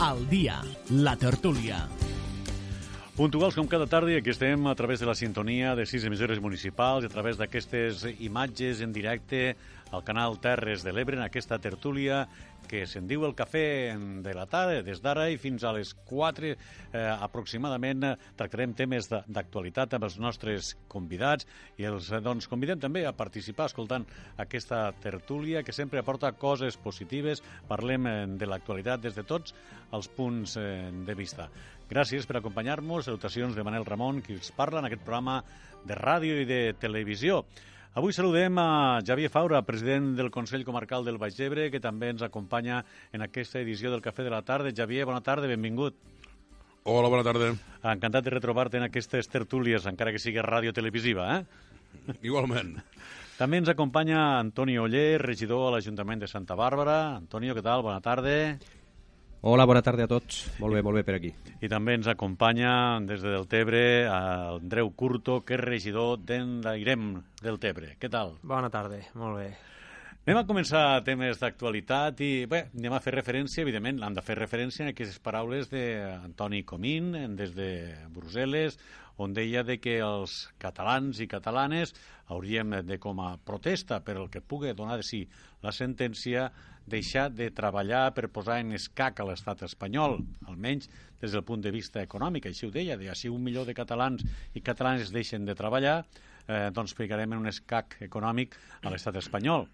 Al dia, la tertúlia. Puntuals com cada tarda aquí estem a través de la sintonia de sis emissores municipals a través d'aquestes imatges en directe al canal Terres de l'Ebre en aquesta tertúlia que se'n diu el cafè de la tarda, des d'ara i fins a les 4 eh, aproximadament tractarem temes d'actualitat amb els nostres convidats i els eh, doncs, convidem també a participar escoltant aquesta tertúlia que sempre aporta coses positives, parlem eh, de l'actualitat des de tots els punts eh, de vista. Gràcies per acompanyar-nos, salutacions de Manel Ramon, qui els parla en aquest programa de ràdio i de televisió. Avui saludem a Javier Faura, president del Consell Comarcal del Baix Ebre, que també ens acompanya en aquesta edició del Cafè de la Tarda. Javier, bona tarda, benvingut. Hola, bona tarda. Encantat de retrobar-te en aquestes tertúlies, encara que sigui ràdio-televisiva, eh? Igualment. També ens acompanya Antoni Oller, regidor a l'Ajuntament de Santa Bàrbara. Antonio, què tal? Bona tarda. Hola, bona tarda a tots. Molt bé, molt bé per aquí. I també ens acompanya des de Deltebre Andreu Curto, que és regidor d'Endairem del Tebre. Què tal? Bona tarda, molt bé. Anem a començar temes d'actualitat i bé, anem a fer referència, evidentment, hem de fer referència a aquestes paraules d'Antoni Comín des de Brussel·les, on deia de que els catalans i catalanes hauríem de, com a protesta per el que pugui donar de si la sentència, deixar de treballar per posar en escac a l'estat espanyol, almenys des del punt de vista econòmic. Així ho deia, de si un milió de catalans i catalanes deixen de treballar, eh, doncs ficarem en un escac econòmic a l'estat espanyol.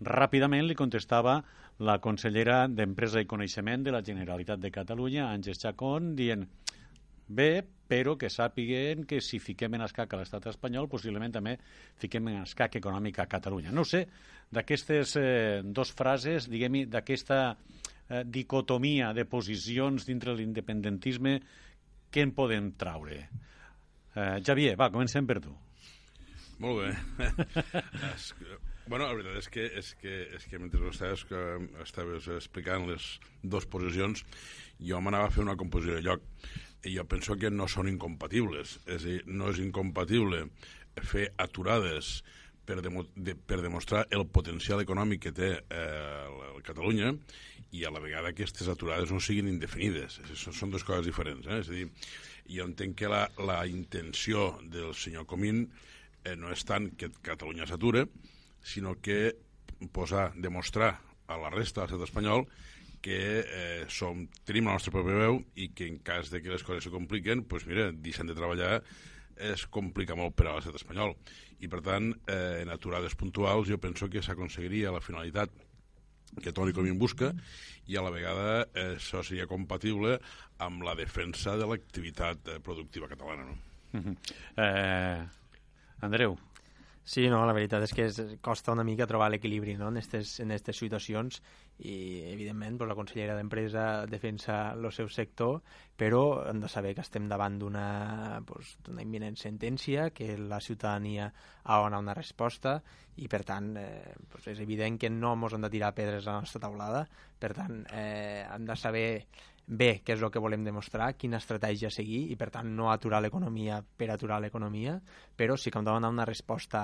Ràpidament li contestava la consellera d'Empresa i Coneixement de la Generalitat de Catalunya, Àngels Chacón, dient bé, però que sàpiguen que si fiquem en escac a l'estat espanyol, possiblement també fiquem en escac econòmic a Catalunya. No sé, d'aquestes eh, dos frases, diguem d'aquesta eh, dicotomia de posicions dintre l'independentisme, què en podem traure? Eh, Javier, va, comencem per tu. Molt bé. es, bueno, la veritat és que, és que, és que mentre estaves, que estaves explicant les dues posicions, jo m'anava a fer una composició de lloc i jo penso que no són incompatibles. És a dir, no és incompatible fer aturades per, demo, de, per demostrar el potencial econòmic que té eh, Catalunya i a la vegada que aquestes aturades no siguin indefinides. Són, són dues coses diferents. Eh? És a dir, jo entenc que la, la intenció del senyor Comín eh, no és tant que Catalunya s'ature, sinó que posar, demostrar a la resta de l'estat espanyol que eh, som, tenim la nostra pròpia veu i que en cas de que les coses se compliquen, doncs mira, deixant de treballar es complica molt per a l'estat espanyol. I, per tant, eh, en aturades puntuals jo penso que s'aconseguiria la finalitat que Toni Comín busca i a la vegada eh, això seria compatible amb la defensa de l'activitat eh, productiva catalana. No? Uh -huh. eh, Andreu, Sí, no, la veritat és que es, costa una mica trobar l'equilibri no? en aquestes situacions i, evidentment, pues, la consellera d'Empresa defensa el seu sector, però hem de saber que estem davant d'una pues, imminent sentència, que la ciutadania ha de donar una resposta i, per tant, eh, pues, és evident que no ens hem de tirar pedres a la nostra taulada, per tant, eh, hem de saber bé què és el que volem demostrar, quina estratègia seguir i per tant no aturar l'economia per aturar l'economia, però sí que hem de donar una resposta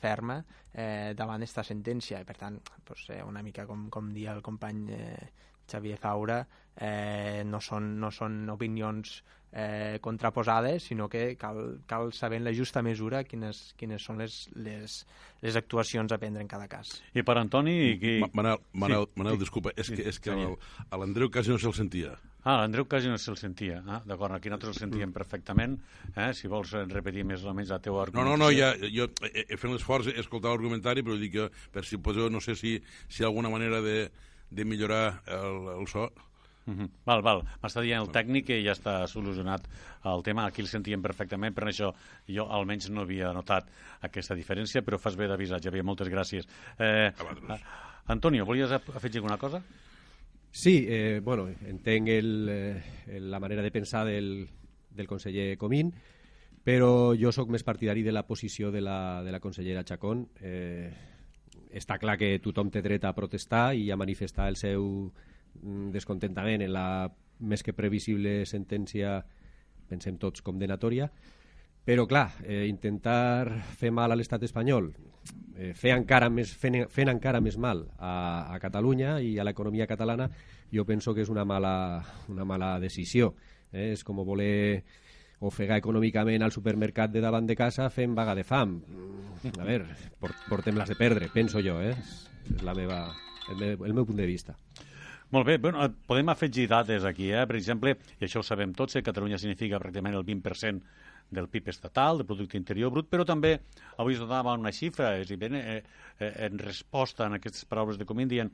ferma eh, davant aquesta sentència. I per tant pues, eh, una mica com, com dia el company eh, Xavier Faura eh, no, són, no són opinions eh, contraposades, sinó que cal, cal saber en la justa mesura quines, quines són les, les, les actuacions a prendre en cada cas. I per Antoni... Qui... Manel, Manel, sí. Manel disculpa, és Sí, que, és que sí. el- a l'Andreu quasi no se'l sentia. Ah, l'Andreu quasi no se'l sentia. Ah, D'acord, aquí nosaltres el sentíem perfectament. Eh? Si vols eh, repetir més o menys la teua No, no, no, ja, jo he, he fet l'esforç, he escoltat l'argumentari, però dic que per si poseu, no sé si, si hi ha alguna manera de, de millorar el, el so. Uh -huh. Val, val. M'està dient el tècnic que ja està solucionat el tema. Aquí el sentíem perfectament, per això jo almenys no havia notat aquesta diferència, però fas bé d'avisar, Javier. Moltes gràcies. Eh, Antonio, volies af- afegir alguna cosa? Sí, eh, bueno, entenc el, eh, el- la manera de pensar del, del conseller Comín, però jo sóc més partidari de la posició de la, de la consellera Chacón. Eh, està clar que tothom té dret a protestar i a manifestar el seu mm, descontentament en la més que previsible sentència, pensem tots, condenatòria, però, clar, eh, intentar fer mal a l'estat espanyol, eh, fer encara més, fent, fent encara més mal a, a Catalunya i a l'economia catalana, jo penso que és una mala, una mala decisió. Eh? És com voler ofegar econòmicament al supermercat de davant de casa fent vaga de fam. Mm, A veure, port, portem-les de perdre, penso jo, eh? És la meva, el, meu, el meu punt de vista. Molt bé, bueno, eh, podem afegir dades aquí, eh? per exemple, i això ho sabem tots, que Catalunya significa pràcticament el 20% del PIB estatal, del Producte Interior Brut, però també avui es donava una xifra, és a dir, eh, eh, en resposta a aquestes paraules de Comín, dient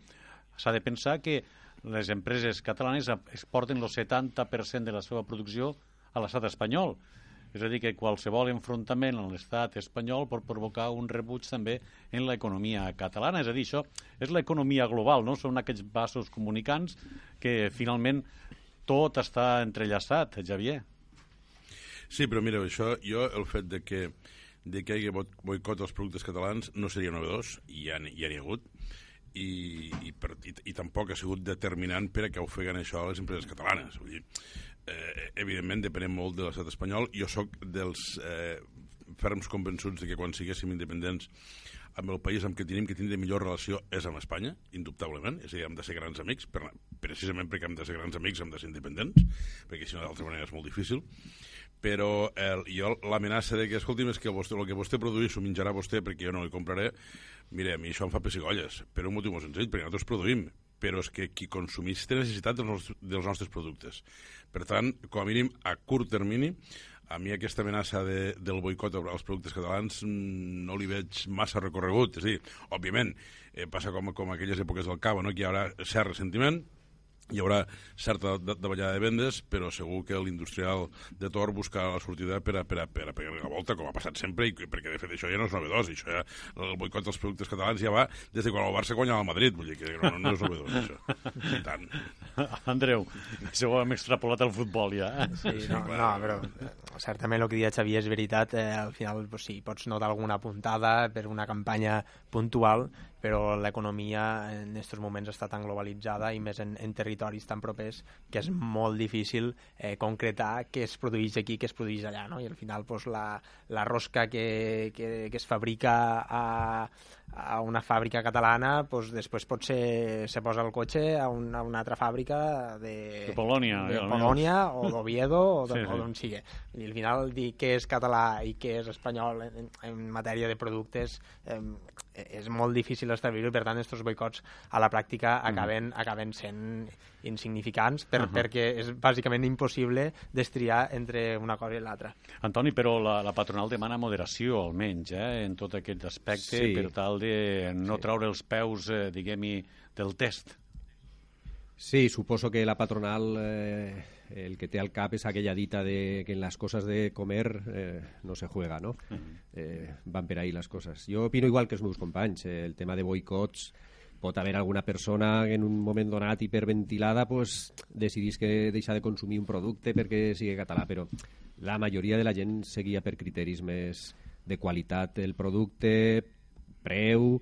s'ha de pensar que les empreses catalanes exporten el 70% de la seva producció a l'estat espanyol. És a dir, que qualsevol enfrontament amb l'estat espanyol pot provocar un rebuig també en l'economia catalana. És a dir, això és l'economia global, no? Són aquests vasos comunicants que finalment tot està entrellaçat, Javier. Sí, però mira, això, jo, el fet de que, de que hi hagi boi- boicot als productes catalans no seria novedós, i ja, n'hi- ha hagut, i, i, per, i, i tampoc ha sigut determinant per a que ofeguen això a les empreses catalanes. Vull dir, eh, evidentment depenem molt de l'estat espanyol. Jo sóc dels eh, ferms convençuts de que quan siguéssim independents amb el país amb què tenim que tindre millor relació és amb Espanya, indubtablement, és a dir, hem de ser grans amics, per, precisament perquè hem de ser grans amics hem de ser independents, perquè si no d'altra manera és molt difícil, però el, jo l'amenaça de que, escolti'm, és que vostè, el que vostè produís ho menjarà vostè perquè jo no li compraré, mire, a mi això em fa pessigolles, per un motiu molt senzill, perquè nosaltres produïm, però és que qui consumís té necessitat dels nostres, dels nostres productes. Per tant, com a mínim, a curt termini, a mi aquesta amenaça de, del boicot als productes catalans mm, no li veig massa recorregut. És a dir, òbviament, eh, passa com, com aquelles èpoques del cava, no? que hi haurà cert ressentiment, hi haurà certa da- davallada de vendes, però segur que l'industrial de Tor buscarà la sortida per a, per a, per a pegar la volta, com ha passat sempre, i perquè de fet això ja no és novedós, això ja, el boicot dels productes catalans ja va des de quan el Barça guanyava el Madrid, vull dir que no, no és novedós, això. I tant. Andreu, això ho hem extrapolat al futbol ja. eh? Sí, no, no, però eh, certament el que deia Xavier és veritat. Eh, al final, pues, sí, pots notar alguna puntada per una campanya puntual, però l'economia en aquests moments està tan globalitzada i més en, en territoris tan propers que és molt difícil eh, concretar què es produeix aquí, què es produeix allà, no? I al final pues, la, la rosca que, que, que es fabrica a, a una fàbrica catalana pues, després potser se posa el cotxe a, un, a una altra fàbrica de, De Polònia, de eh. Polònia o d'Oviedo o Sí, de- sí. d'on sigui. I al final dir què és català i què és espanyol en, en, matèria de productes eh, és molt difícil establir-ho, per tant, aquests boicots a la pràctica acaben, acaben sent insignificants per, Mhm. perquè és bàsicament impossible destriar entre una cosa i l'altra. Antoni, però la, la patronal demana moderació, almenys, eh, en tot aquest aspecte, Sí. per tal de no Sí. traure els peus, eh, diguem-hi, del test. Sí, suposo que la patronal eh, el que té al cap és aquella dita de que en las cosas de comer eh, no se juega, no? eh, van per ahí les coses. Jo opino igual que els meus companys. Eh, el tema de boicots pot haver alguna persona que en un moment donat hiperventilada pues, decidís que deixa de consumir un producte perquè sigui català, però la majoria de la gent seguia per criteris més de qualitat del producte, preu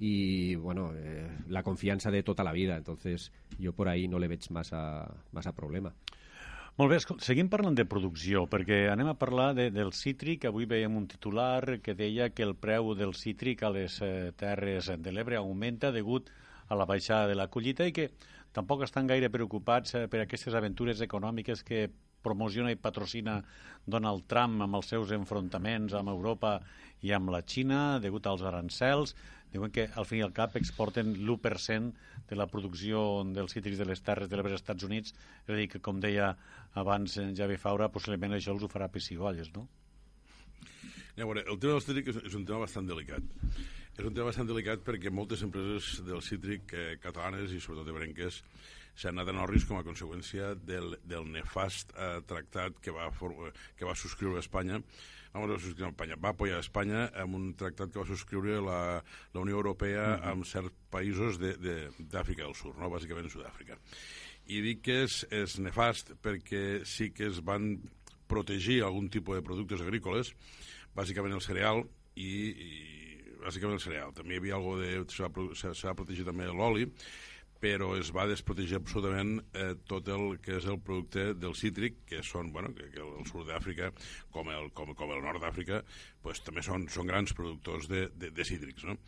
i bueno, eh, la confiança de tota la vida. Entonces, jo por ahí no le veig massa, massa problema. Molt bé, seguim parlant de producció, perquè anem a parlar de, del cítric. Avui veiem un titular que deia que el preu del cítric a les eh, terres de l'Ebre augmenta degut a la baixada de la collita i que tampoc estan gaire preocupats eh, per aquestes aventures econòmiques que promociona i patrocina Donald Trump amb els seus enfrontaments amb Europa i amb la Xina, degut als arancels. Diuen que al fin i al cap exporten l'1% de la producció dels cítrics de les terres de l'Ebre als Estats Units. És a dir, que com deia abans Javi Faura, possiblement això els ho farà pessigolles, no? Ja, veure, el tema del cítric és, és un tema bastant delicat. És un tema bastant delicat perquè moltes empreses del cítric eh, catalanes i sobretot ebrenques s'han anat en orris com a conseqüència del, del nefast eh, tractat que va, que va subscriure Espanya vamos a subscriure Espanya, va apoyar Espanya amb un tractat que va subscriure la, la Unió Europea uh -huh. amb certs països d'Àfrica de, de, del Sud, no? bàsicament Sud-àfrica. I dic que és, és nefast perquè sí que es van protegir algun tipus de productes agrícoles, bàsicament el cereal i, i bàsicament el cereal. També hi havia algo de... s'ha va protegir també l'oli, però es va desprotegir absolutament eh, tot el que és el producte del cítric, que són, bueno, que, que el sud d'Àfrica, com el, com, com el nord d'Àfrica, pues, també són, són grans productors de, de, de cítrics, no?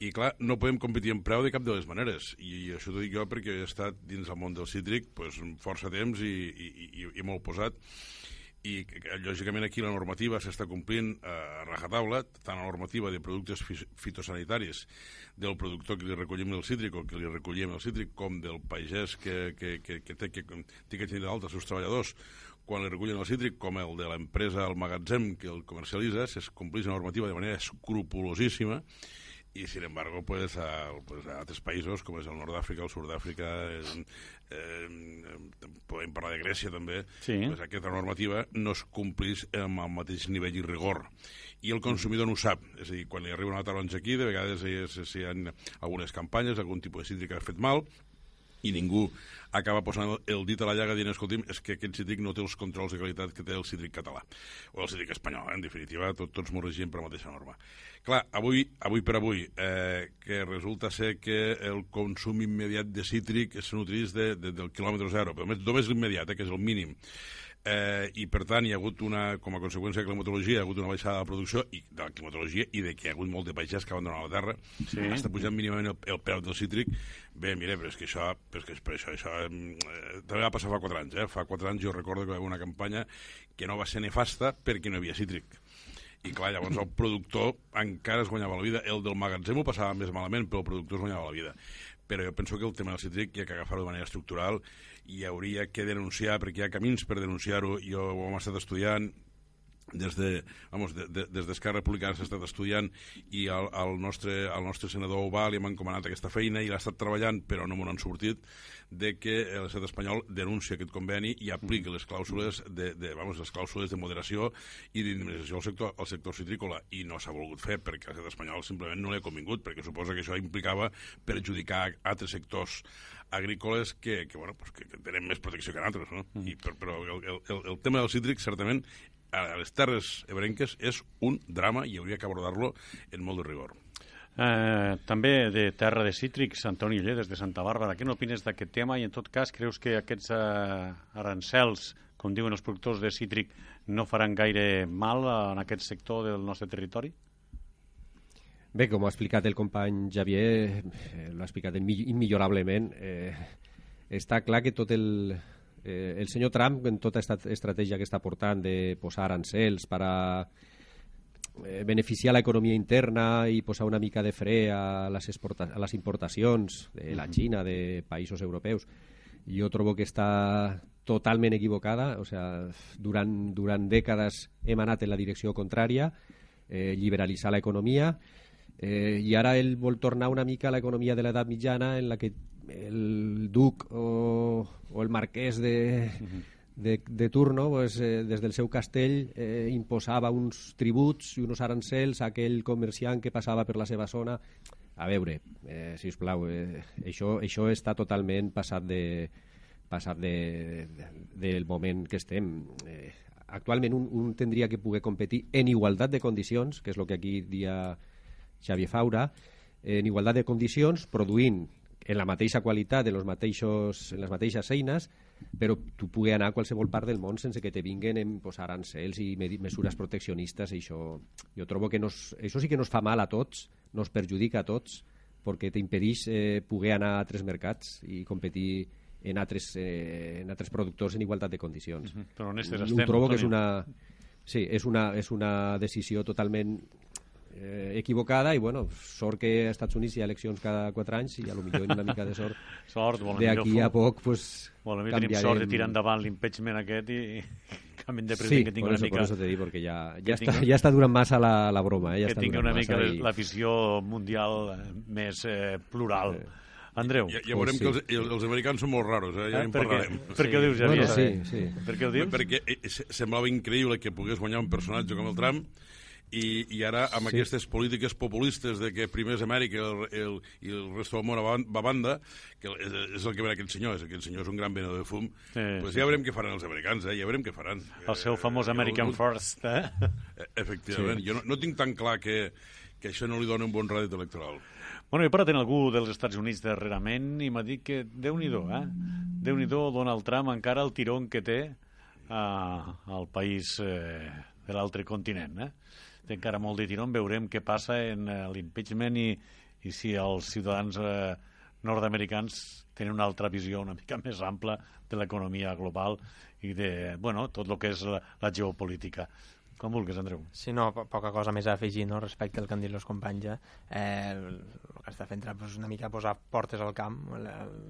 I, clar, no podem competir en preu de cap de les maneres. I, i això t'ho dic jo perquè he estat dins el món del cítric pues, força temps i, i, i, i molt posat i lògicament aquí la normativa s'està complint a rajatabla, tant la normativa de productes fitosanitaris del productor que li recollim el cítric o que li recollim el cítric, com del pagès que, que, que, que té que, té que tenir d'alta els seus treballadors quan li recullen el cítric, com el de l'empresa al magatzem que el comercialitza, es compleix la normativa de manera escrupulosíssima y sin embargo pues a, pues a altres països com és el nord d'Àfrica, el sud d'Àfrica eh, eh, podem parlar de Grècia també sí. pues aquesta normativa no es complís amb el mateix nivell i rigor i el consumidor no ho sap és a dir, quan li arriba una taronja aquí de vegades hi, hi ha algunes campanyes algun tipus de cítric que ha fet mal i ningú acaba posant el dit a la llaga dient, escolti'm, és que aquest cítric no té els controls de qualitat que té el cítric català o el cítric espanyol, eh? en definitiva, tot, tots m'ho regim per la mateixa norma. Clar, avui, avui per avui, eh, que resulta ser que el consum immediat de cítric es nutrís de, de, del quilòmetre zero, però només, només l'immediat, eh, que és el mínim eh, i per tant hi ha hagut una, com a conseqüència de la climatologia, hi ha hagut una baixada de la producció i de la climatologia i de que hi ha hagut molt de pagès que abandonen la terra, sí. està pujant mínimament el, el preu del cítric, bé, mire, però és que això, però és que per això, això eh, també va passar fa 4 anys, eh? fa 4 anys jo recordo que va haver una campanya que no va ser nefasta perquè no hi havia cítric i clar, llavors el productor encara es guanyava la vida. El del magatzem ho passava més malament, però el productor es guanyava la vida. Però jo penso que el tema del cítric hi ha que agafar-ho de manera estructural hi hauria que denunciar, perquè hi ha camins per denunciar-ho, jo ho hem estat estudiant, des de, vamos, de, de, des d'Esquerra Republicana s'ha estat estudiant i el, el, nostre, el nostre senador Obà li hem encomanat aquesta feina i l'ha estat treballant però no m'ho han sortit de que l'estat espanyol denuncia aquest conveni i aplica les clàusules de, de, vamos, les clàusules de moderació i d'indemnització al sector, al sector citrícola i no s'ha volgut fer perquè l'estat espanyol simplement no l'ha convingut perquè suposa que això implicava perjudicar altres sectors agrícoles que, que, bueno, pues que, que tenen més protecció que altres, no? Mm. I, per, però el, el, el tema del cítric, certament, a les terres ebrenques és un drama i hauria que abordar-lo en molt de rigor. Eh, també de terra de cítrics, Antoni Uller, des de Santa Bàrbara. Què n'opines d'aquest tema i, en tot cas, creus que aquests eh, arancels, com diuen els productors de cítric, no faran gaire mal en aquest sector del nostre territori? Bé, com ha explicat el company Javier, eh, l'ha explicat immillorablement, eh, està clar que tot el, eh, el senyor Trump, en tota aquesta estratègia que està portant de posar arancels per a eh, beneficiar l'economia interna i posar una mica de fre a les, a les importacions de la Xina, de països europeus, jo trobo que està totalment equivocada. O sea, durant, durant dècades hem anat en la direcció contrària, eh, liberalitzar l'economia, Eh, I ara ell vol tornar una mica a l'economia de l'edat mitjana en la que el duc o, o el marquès de, de, de turno pues, eh, des del seu castell eh, imposava uns tributs i uns arancels a aquell comerciant que passava per la seva zona. A veure, eh, si us plau, eh, això, això està totalment passat de, passat de, de, del moment que estem. Eh, actualment un, un tindria que poder competir en igualtat de condicions, que és el que aquí dia Xavier Faura, en igualtat de condicions, produint en la mateixa qualitat, en, los mateixos, en les mateixes eines, però tu pugui anar a qualsevol part del món sense que te vinguen en posar arancels i mesures proteccionistes. I això, jo trobo que nos, això sí que nos fa mal a tots, nos perjudica a tots, perquè t'impedeix eh, poder anar a altres mercats i competir en altres, eh, en altres productors en igualtat de condicions. Mm -hmm. Però Jo estem, trobo que és una, sí, és una, és una decisió totalment eh, equivocada i bueno, sort que als Estats Units hi ha eleccions cada quatre anys i a lo millor una mica de sort Sort, millor d'aquí a poc pues, Molt millor tenim sort de tirar endavant l'impeachment aquest i, i canviem de Sí, president que tingui por una eso, mica... por eso te ya, que ya, está, tinga- ya está durant massa la, la broma. Eh? Ja que està tingui durant una mica i- la visió mundial eh, més eh, plural. Eh. Andreu, Ja, ja veurem sí. que els, els, els americans són molt raros, eh? ja eh, en per, què, parlarem. per què ho dius, Javier? Bueno, sí, sí. Per què ho dius? Perquè eh, se- semblava increïble que pogués guanyar un personatge com el Trump i, i ara amb Sí. aquestes polítiques populistes de que primer és Amèrica el, el, i el resto del món a ban- a banda, que és, és el que ve aquest senyor, és aquest senyor és un gran venedor de fum, Sí, pues sí, ja veurem què faran els americans, eh? ja veurem què faran. El seu famós Eh, American jo, First, eh? Eh, Efectivament, sí. jo no, no tinc tan clar que, que això no li dona un bon rèdit electoral. Bueno, he parlat amb algú dels Estats Units darrerament i m'ha dit que Déu-n'hi-do, eh? Déu-n'hi-do Donald Trump encara el tirón que té eh, al país eh, de l'altre continent, eh? Té encara molt de tirón, veurem què passa en eh, l'impeachment i, i si els ciutadans eh, nord-americans tenen una altra visió una mica més ampla de l'economia global i de, bueno, tot el que és la, la geopolítica. Com vulguis, Andreu. Sí, no, po poca cosa més a afegir no? respecte al que han dit els companys. ja. Eh, el que està fent Trump és una mica posar portes al camp.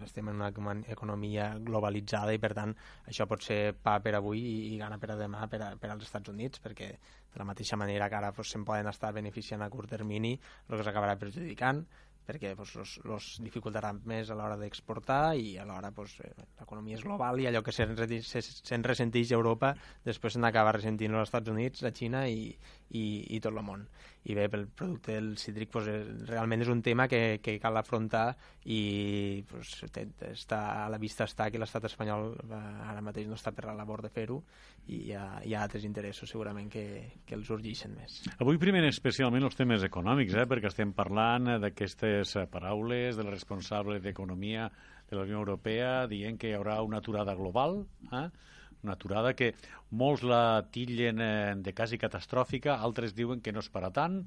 Estem en una econ- economia globalitzada i, per tant, això pot ser pa per avui i, i gana per a demà per, a, per als Estats Units, perquè de la mateixa manera que ara pues, se'n poden estar beneficiant a curt termini, el que s'acabarà perjudicant perquè pues, los, los dificultarà més a l'hora d'exportar i alhora pues, eh, l'economia és global i allò que se'n se- se'n ressenteix a Europa després se'n acaba ressentint als Estats Units, a Xina i, i, i tot el món. I bé, pel producte del cítric pues, eh, realment és un tema que, que cal afrontar i pues, té, està, a la vista està que l'estat espanyol eh, ara mateix no està per la labor de fer-ho i hi ha, hi ha altres interessos segurament que, que els urgeixen més. Avui primer especialment els temes econòmics, eh, perquè estem parlant d'aquestes paraules del responsable d'Economia de la Unió Europea dient que hi haurà una aturada global, eh? Una aturada que molts la tillen eh, de quasi catastròfica, altres diuen que no és per a tant,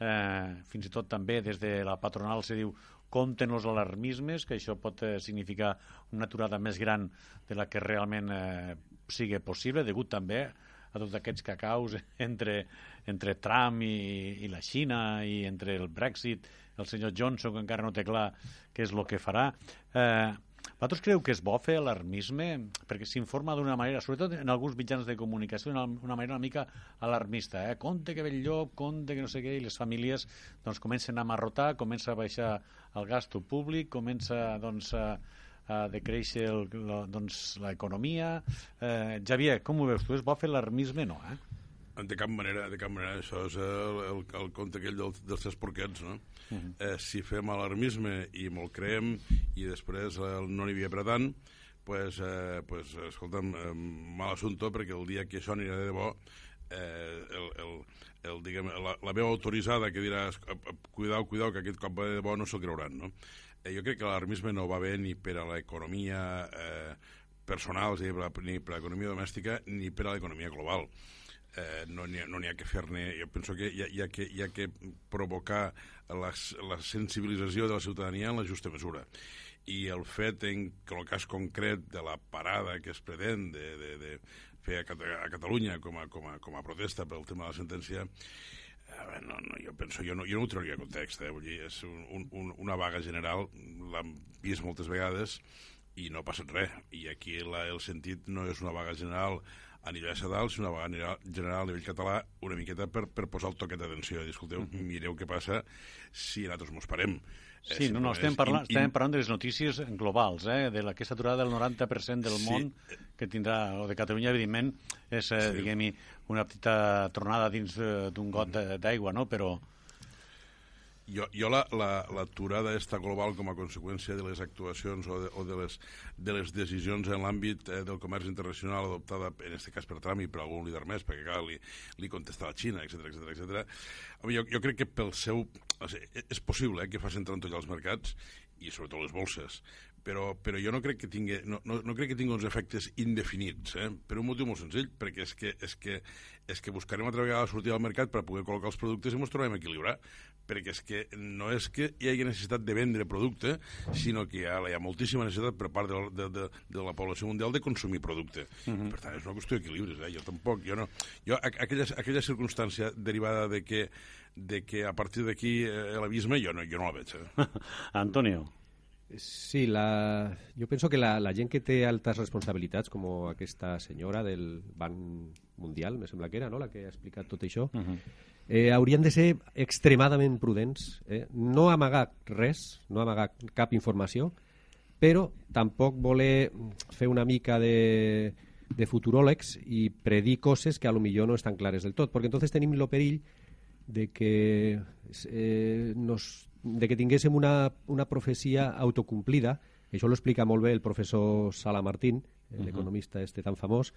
eh, fins i tot també des de la patronal se diu compten els alarmismes, que això pot eh, significar una aturada més gran de la que realment eh, sigui possible, degut també a tots aquests cacaus entre, entre Trump i, i la Xina i entre el Brexit, el senyor Johnson, que encara no té clar què és el que farà. Eh, vosaltres creu que és bo fer alarmisme? Perquè s'informa d'una manera, sobretot en alguns mitjans de comunicació, d'una manera una mica alarmista. Eh? Compte que ve el llop, compte que no sé què, i les famílies doncs, comencen a amarrotar, comença a baixar el gasto públic, comença doncs, a, a decréixer el- la- doncs, l'economia. Eh, Javier, com ho veus tu? És bo fer alarmisme? No, eh? De cap manera, de cap manera. Això és el, el, el conte aquell del, dels tres porquets, no? Uh -huh. eh, si fem alarmisme i me'l creem i després eh, no n'hi havia per tant, pues, eh, pues, escolta'm, eh, mal assumpte, perquè el dia que això anirà de debò, eh, el, el, el, diguem, la, la veu autoritzada que dirà "Eh, eh, cuidao, cuidao, que aquest cop va de debò no se'l creuran, no? Eh, jo crec que l'alarmisme no va bé ni per a l'economia eh, personal, és a dir, per a- ni per a l'economia domèstica, ni per a l'economia global eh, no n'hi ha, no ha que fer-ne... Jo penso que hi ha, hi ha que, hi ha que provocar la, la sensibilització de la ciutadania en la justa mesura. I el fet, en el cas concret de la parada que es pretén de, de, de fer a, a Catalunya com a, com, a, com a protesta pel tema de la sentència, veure, no, no, jo penso, jo no, jo no ho trauria context, eh? Vull dir, és un, un, un, una vaga general, l'hem vist moltes vegades i no ha passat res. I aquí la, el sentit no és una vaga general a nivell estatal, sinó una vaga general, general a nivell català, una miqueta per, per posar el toquet d'atenció. Escolteu, mireu què passa si nosaltres mos parem. Eh, Sí, no, no, estem parlant, in- in- estem parlant de les notícies globals, eh, de aquesta aturada del 90% del Sí. món que tindrà, o de Catalunya, evidentment, és, eh, Sí. diguem-hi, una petita tronada dins d'un got de- d'aigua, no?, però... Jo, jo la, la, l'aturada esta global com a conseqüència de les actuacions o de, o de, les, de les decisions en l'àmbit eh, del comerç internacional adoptada, en aquest cas per Trump i per algun líder més, perquè clar, li, li contesta la Xina, etc etc etc. Jo, jo crec que pel seu... O sigui, és possible eh, que facin trontollar els mercats i sobretot les bolses, però, però jo no crec que tingui, no, no, no crec que tingui uns efectes indefinits, eh? per un motiu molt senzill, perquè és que, és que, és que buscarem altra vegada sortir al mercat per poder col·locar els productes i ens trobem a equilibrar, perquè és que no és que hi hagi necessitat de vendre producte, sinó que hi ha, hi ha moltíssima necessitat per part de, de, de, de la població mundial de consumir producte. Uh -huh. Per tant, és una qüestió d'equilibris, eh? jo tampoc, jo no... Jo, aquella, aquella circumstància derivada de que, de que a partir d'aquí eh, l'abisme, jo no, jo no la veig. Eh? Antonio. Sí, la... jo penso que la, la gent que té altes responsabilitats, com aquesta senyora del Banc Mundial, me sembla que era, no?, la que ha explicat tot això, uh -huh. eh, haurien de ser extremadament prudents, eh? no amagar res, no amagar cap informació, però tampoc voler fer una mica de, de futuròlegs i predir coses que a lo millor no estan clares del tot, perquè entonces tenim el perill de que eh, nos de que tinguéssim una, una profecia autocomplida, això ho explica molt bé el professor Sala Martín, l'economista uh -huh. este tan famós,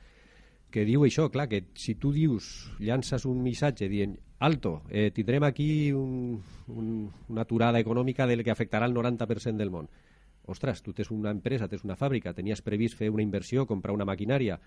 que diu això, clar, que si tu dius, llances un missatge dient alto, eh, tindrem aquí un, un, una aturada econòmica del que afectarà el 90% del món. Ostres, tu tens una empresa, tens una fàbrica, tenies previst fer una inversió, comprar una maquinària,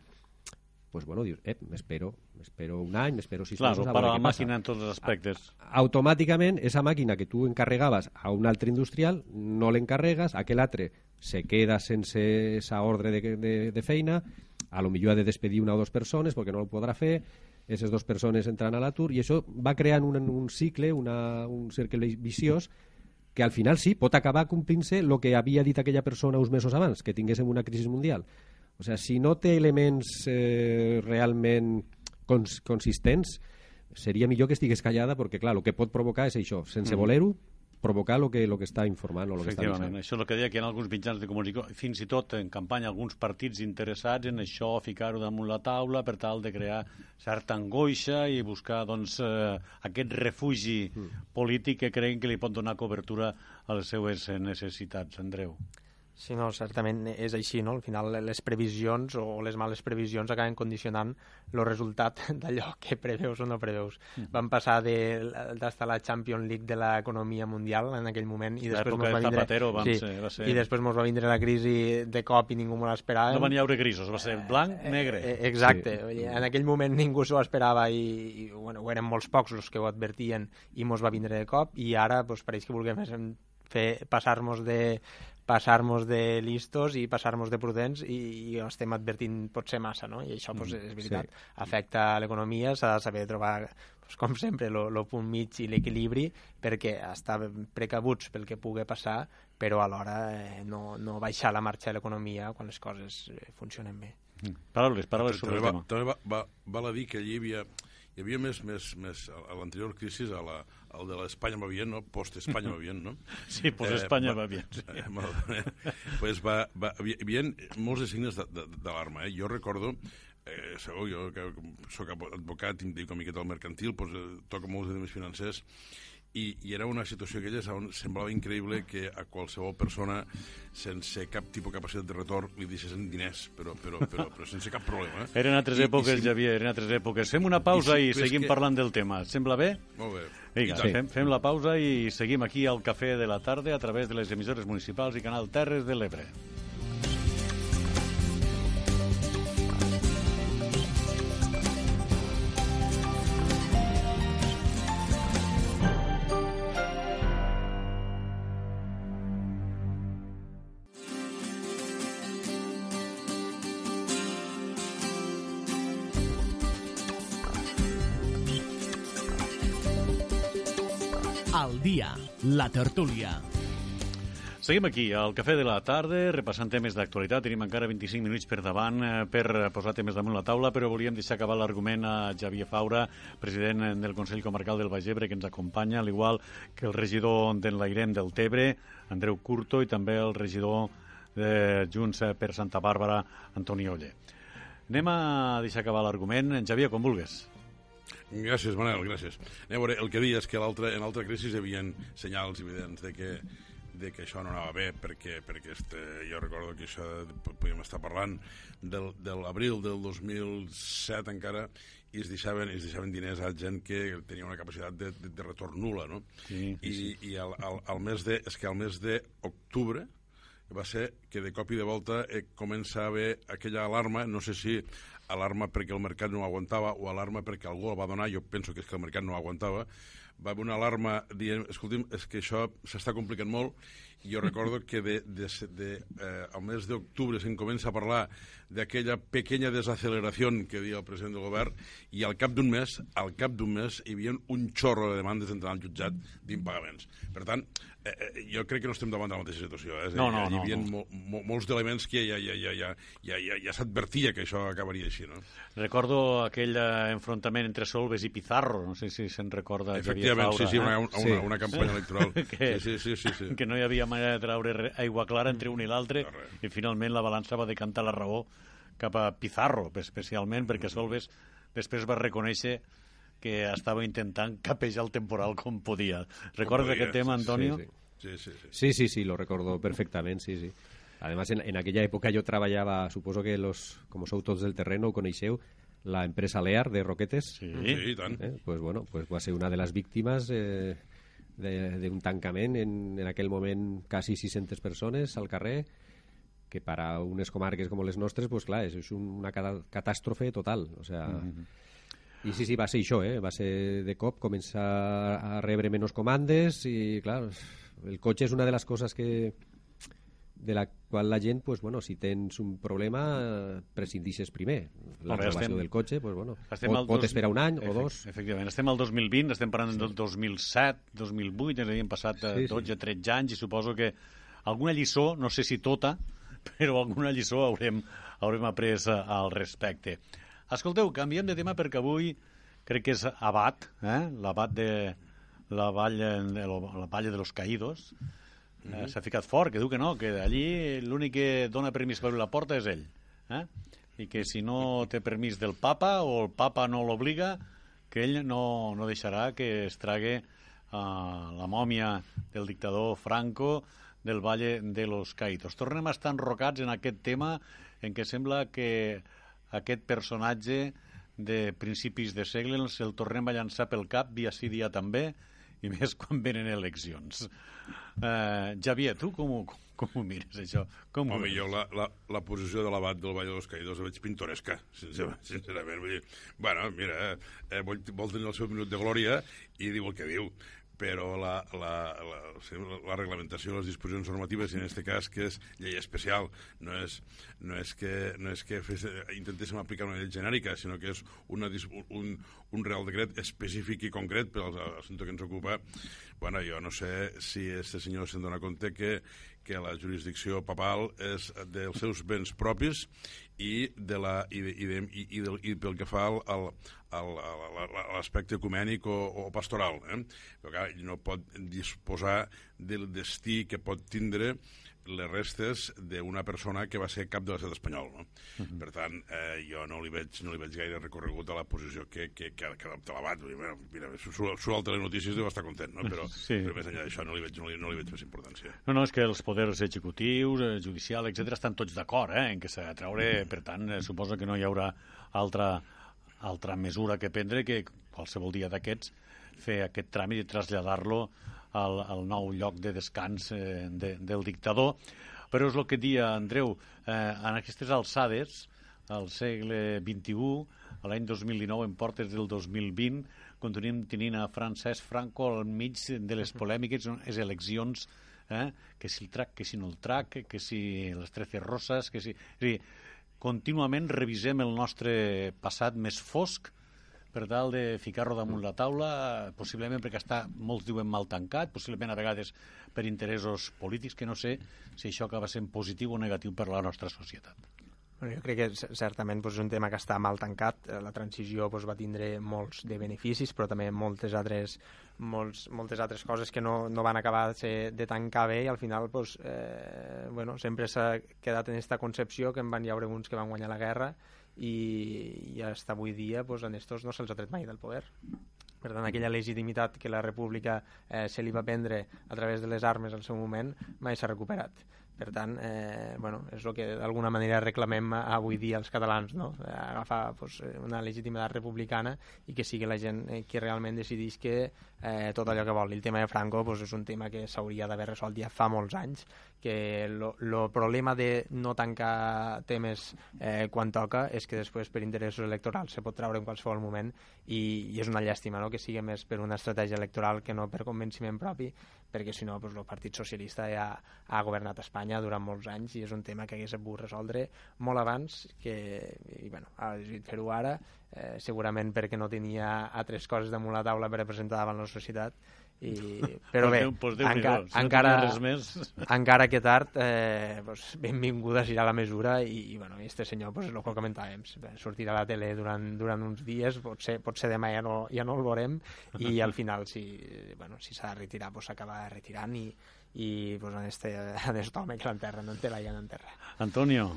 pues bueno, dius, eh, m'espero, m'espero un any, m'espero sis claro, mesos a veure la què passa. màquina en tots els aspectes. Automàticament, esa màquina que tu encarregaves a un altre industrial, no l'encarregues, aquell altre se queda sense esa ordre de, de, de feina, a lo millor ha de despedir una o dues persones perquè no ho podrà fer, aquestes dues persones entran a l'atur i això va creant un, un cicle, una, un cercle viciós que al final sí, pot acabar complint-se el que havia dit aquella persona uns mesos abans, que tinguéssim una crisi mundial. O sigui, si no té elements eh, realment cons consistents, seria millor que estigués callada perquè, clar, el que pot provocar és això, sense mm. voler-ho, provocar el que, lo que està informant o el que està avisant. això és el que deia que hi ha alguns mitjans de comunicació, fins i tot en campanya alguns partits interessats en això, ficar-ho damunt la taula per tal de crear certa angoixa i buscar doncs, eh, aquest refugi mm. polític que creuen que li pot donar cobertura a les seues necessitats. Andreu. Sí, no, certament és així, no? Al final les previsions o les males previsions acaben condicionant el resultat d'allò que preveus o no preveus. Mm. Van passar d'estar a la Champions League de l'economia mundial en aquell moment i després mos va de vindre... Zapatero va sí, ser, va ser... I després mos va vindre la crisi de cop i ningú m'ho l'esperava. No van haure grisos, va ser blanc, negre. Eh, exacte, sí. en aquell moment ningú s'ho esperava i, i bueno, ho eren molts pocs els que ho advertien i mos va vindre de cop i ara pues, pareix que vulguem fer passar-nos de passar-nos de listos i passar-nos de prudents i, i estem advertint potser massa, no? I això, pues, Mm, és veritat, sí. afecta l'economia, s'ha de saber trobar, pues, com sempre, el punt mig i l'equilibri perquè estar precabuts pel que pugui passar, però alhora eh, no, no baixar la marxa de l'economia quan les coses eh, funcionen bé. Mm. Paraules, paraules sobre també el va, tema. també va, va, val a dir que allí hi havia, hi havia més, més, més a l'anterior crisi, a la, al de l'Espanya va bien, no? Post-Espanya va bien, no? Sí, pues Espanya va bien, sí. Eh, bé. pues va, va, hi havia molts de signes d'alarma. Eh? Jo recordo, eh, segur, jo que sóc advocat dedico una miqueta al mercantil, pues, eh, toco molts de temes financers, i, i era una situació aquella on semblava increïble que a qualsevol persona sense cap tipus de capacitat de retorn li deixessin diners, però, però, però, però sense cap problema. Eh? Eren altres I- i èpoques, si- Javier, eren altres èpoques. Fem una pausa I i, si- és seguim que- parlant del tema. Et sembla bé? Molt bé. Vinga, I tant. fem, fem la pausa i seguim aquí al Cafè de la Tarda a través de les emissores municipals i Canal Terres de l'Ebre. Tertúlia. Seguim aquí, al Cafè de la Tarda, repassant temes d'actualitat. Tenim encara 25 minuts per davant eh, per posar temes damunt la taula, però volíem deixar acabar l'argument a Xavier Faura, president del Consell Comarcal del Baix Ebre, que ens acompanya, al igual que el regidor d'Enlairem del Tebre, Andreu Curto, i també el regidor de Junts per Santa Bàrbara, Antoni Oller. Anem a deixar acabar l'argument. Xavier, com vulgues. Gràcies, Manel, gràcies. Anem a veure, el que deia és que l'altra- en l'altra crisi hi havia senyals evidents de que, de que això no anava bé, perquè, perquè este, jo recordo que això podíem estar parlant del, de l'abril del 2007 encara i es deixaven, es deixaven diners a gent que tenia una capacitat de, de, de retorn nula, no? Sí, sí, I, i al, al, al mes de, és que al mes d'octubre va ser que de cop i de volta eh, comença a haver aquella alarma, no sé si alarma perquè el mercat no aguantava o alarma perquè algú el va donar, jo penso que és que el mercat no aguantava, va haver una alarma dient, escolti'm, és que això s'està complicant molt, i jo recordo que de, de, de, eh, al mes d'octubre se'n comença a parlar d'aquella pequeña desaceleració que dia el president del govern, i al cap d'un mes, al cap d'un mes, hi havia un xorro de demandes entrant al jutjat d'impagaments. Per tant, eh, eh, jo crec que no estem davant de la mateixa situació. Eh? No, no, hi no, havia no. mo, mo, molts d'elements que ja, ja, ja, ja, ja, ja, ja s'advertia que això acabaria així, no? Recordo aquell eh, enfrontament entre Solves i Pizarro, no sé si se'n recorda Efectivament, Faura, sí, sí, una, eh? una, Sí. una, una campanya electoral. que, Sí, sí, sí, sí, sí. que no hi havia manera de treure re- aigua clara entre un i l'altre No, i finalment la balança va decantar la raó cap a Pizarro, especialment perquè Solves després va reconèixer que estava intentant capejar el temporal com podia. Recordes podia, aquest tema, Antonio? sí, sí. Sí, sí, sí. Sí, sí, sí, lo recuerdo perfectament, sí, sí. Además, en, en aquella època jo treballava, suposo que los, como sou tots del terreno, ho coneixeu, la empresa Lear de Roquetes. Sí. Sí, i tant. Eh? Pues bueno, pues va ser una de les víctimes eh, de- d'un tancament en, en aquell moment quasi 600 persones al carrer que per a unes comarques com les nostres, pues clar, és, és una catàstrofe total. O sea, I sí, sí, va ser això, eh? va ser de cop començar a rebre menys comandes i, clar, el cotxe és una de les coses que de la qual la gent, pues, bueno, si tens un problema, prescindixes primer. La renovació estem- del cotxe, pues, bueno, Estem pot, pot dos- esperar un any o dos. Efectivament, estem al 2020, estem parlant del 2007, 2008, és a dir, passat eh, Sí, sí. 12-13 anys i suposo que alguna lliçó, no sé si tota, però alguna lliçó haurem, haurem après eh, al respecte. Escolteu, canviem de tema perquè avui crec que és Abat, eh? l'abat de la vall de, la vall de los Caídos, eh, s'ha ficat fort, que diu que no, que allí l'únic que dona permís per obrir la porta és ell. Eh? I que si no té permís del papa o el papa no l'obliga, que ell no, no deixarà que es trague uh, la mòmia del dictador Franco del Valle de los Caídos. Tornem a estar enrocats en aquest tema en què sembla que aquest personatge de principis de segle ens el tornem a llançar pel cap dia sí dia també i més quan venen eleccions. Uh, Javier, tu com, ho- com ho mires, això? Com ho Home, jo la, la, la posició de l'abat del Vall dels Caïdors la veig pintoresca, sincerament. sincerament. Vull dir, bueno, mira, eh, vol, vol tenir el seu minut de glòria i diu el que diu però la, la, la, la reglamentació de les disposicions normatives, i en aquest cas que és llei especial, no és, no és que, no és que fes, intentéssim aplicar una llei genèrica, sinó que és una, un, un real decret específic i concret per al assumpte que ens ocupa. Bueno, jo no sé si este senyor se'n dona compte que, que la jurisdicció papal és dels seus béns propis i, de la, i, de, i, de, i, i, del, i pel que fa al, al, a l'aspecte ecumènic o, o pastoral. Eh? Però clar, no pot disposar del destí que pot tindre les restes d'una persona que va ser cap de l'estat espanyol. No? Uh -huh. Per tant, eh, jo no li, veig, no li veig gaire recorregut a la posició que, que, que, que adopta l'abat. Bueno, Mira, surt, surt al telenotícies deu estar content, no? però, Sí. però més enllà d'això no, li veig, no, li, no li veig més importància. No, no, és que els poders executius, eh, judicial, etc estan tots d'acord, eh, en què s'ha de treure, per tant, eh, suposo que no hi haurà altra, altra mesura que prendre que qualsevol dia d'aquests fer aquest tràmit i traslladar-lo al, al nou lloc de descans eh, de, del dictador. Però és el que dia Andreu, eh, en aquestes alçades, al segle XXI, a l'any 2019, en portes del 2020, continuem tenint a Francesc Franco al mig de les polèmiques, les eleccions, eh? que si el trac, que si no el trac, que si les trece roses, que si... És a dir, contínuament revisem el nostre passat més fosc per tal de ficar-lo damunt la taula, possiblement perquè està, molts diuen mal tancat, possiblement a vegades per interessos polítics, que no sé si això acaba sent positiu o negatiu per a la nostra societat. Bueno, jo crec que certament doncs, és un tema que està mal tancat. Eh, La transició doncs, va tindre molts de beneficis, però també moltes altres, molts, moltes altres coses que no, no van acabar de, de tancar bé i al final doncs, eh, bueno, sempre s'ha quedat en aquesta concepció que en van hi haure uns que van guanyar la guerra i, i fins avui dia doncs, a estos no se'ls ha tret mai del poder. Per tant, aquella legitimitat que la república eh, se li va prendre a través de les armes al seu moment mai s'ha recuperat. Per tant, eh, bueno, és el que d'alguna manera reclamem avui dia els catalans, no? Eh, agafar pues, una legitimitat republicana i que sigui la gent eh, qui realment decidís que eh, tot allò que vol. El tema de Franco pues, és un tema que s'hauria d'haver resolt ja fa molts anys que el problema de no tancar temes eh, quan toca és que després per interessos electorals se pot treure en qualsevol moment i, i és una llàstima no? que sigui més per una estratègia electoral que no per convenciment propi perquè si no pues, el Partit Socialista ja ha governat Espanya durant molts anys i és un tema que hagués pogut resoldre molt abans que, i bueno, ha decidit fer-ho ara eh, segurament perquè no tenia altres coses damunt la taula per representar davant la societat i, però bé, pues Déu, enca si no encara, res més... encara que tard eh, pues, benvinguda serà la mesura i, i bueno, este senyor, pues, el que comentàvem sortirà a la tele durant, durant uns dies potser, potser demà ja no, ja no el veurem i al final si bueno, si s'ha de retirar pues, s'acaba retirant i, i pues, en este, en este home que l'enterra no en té la llana en terra Antonio.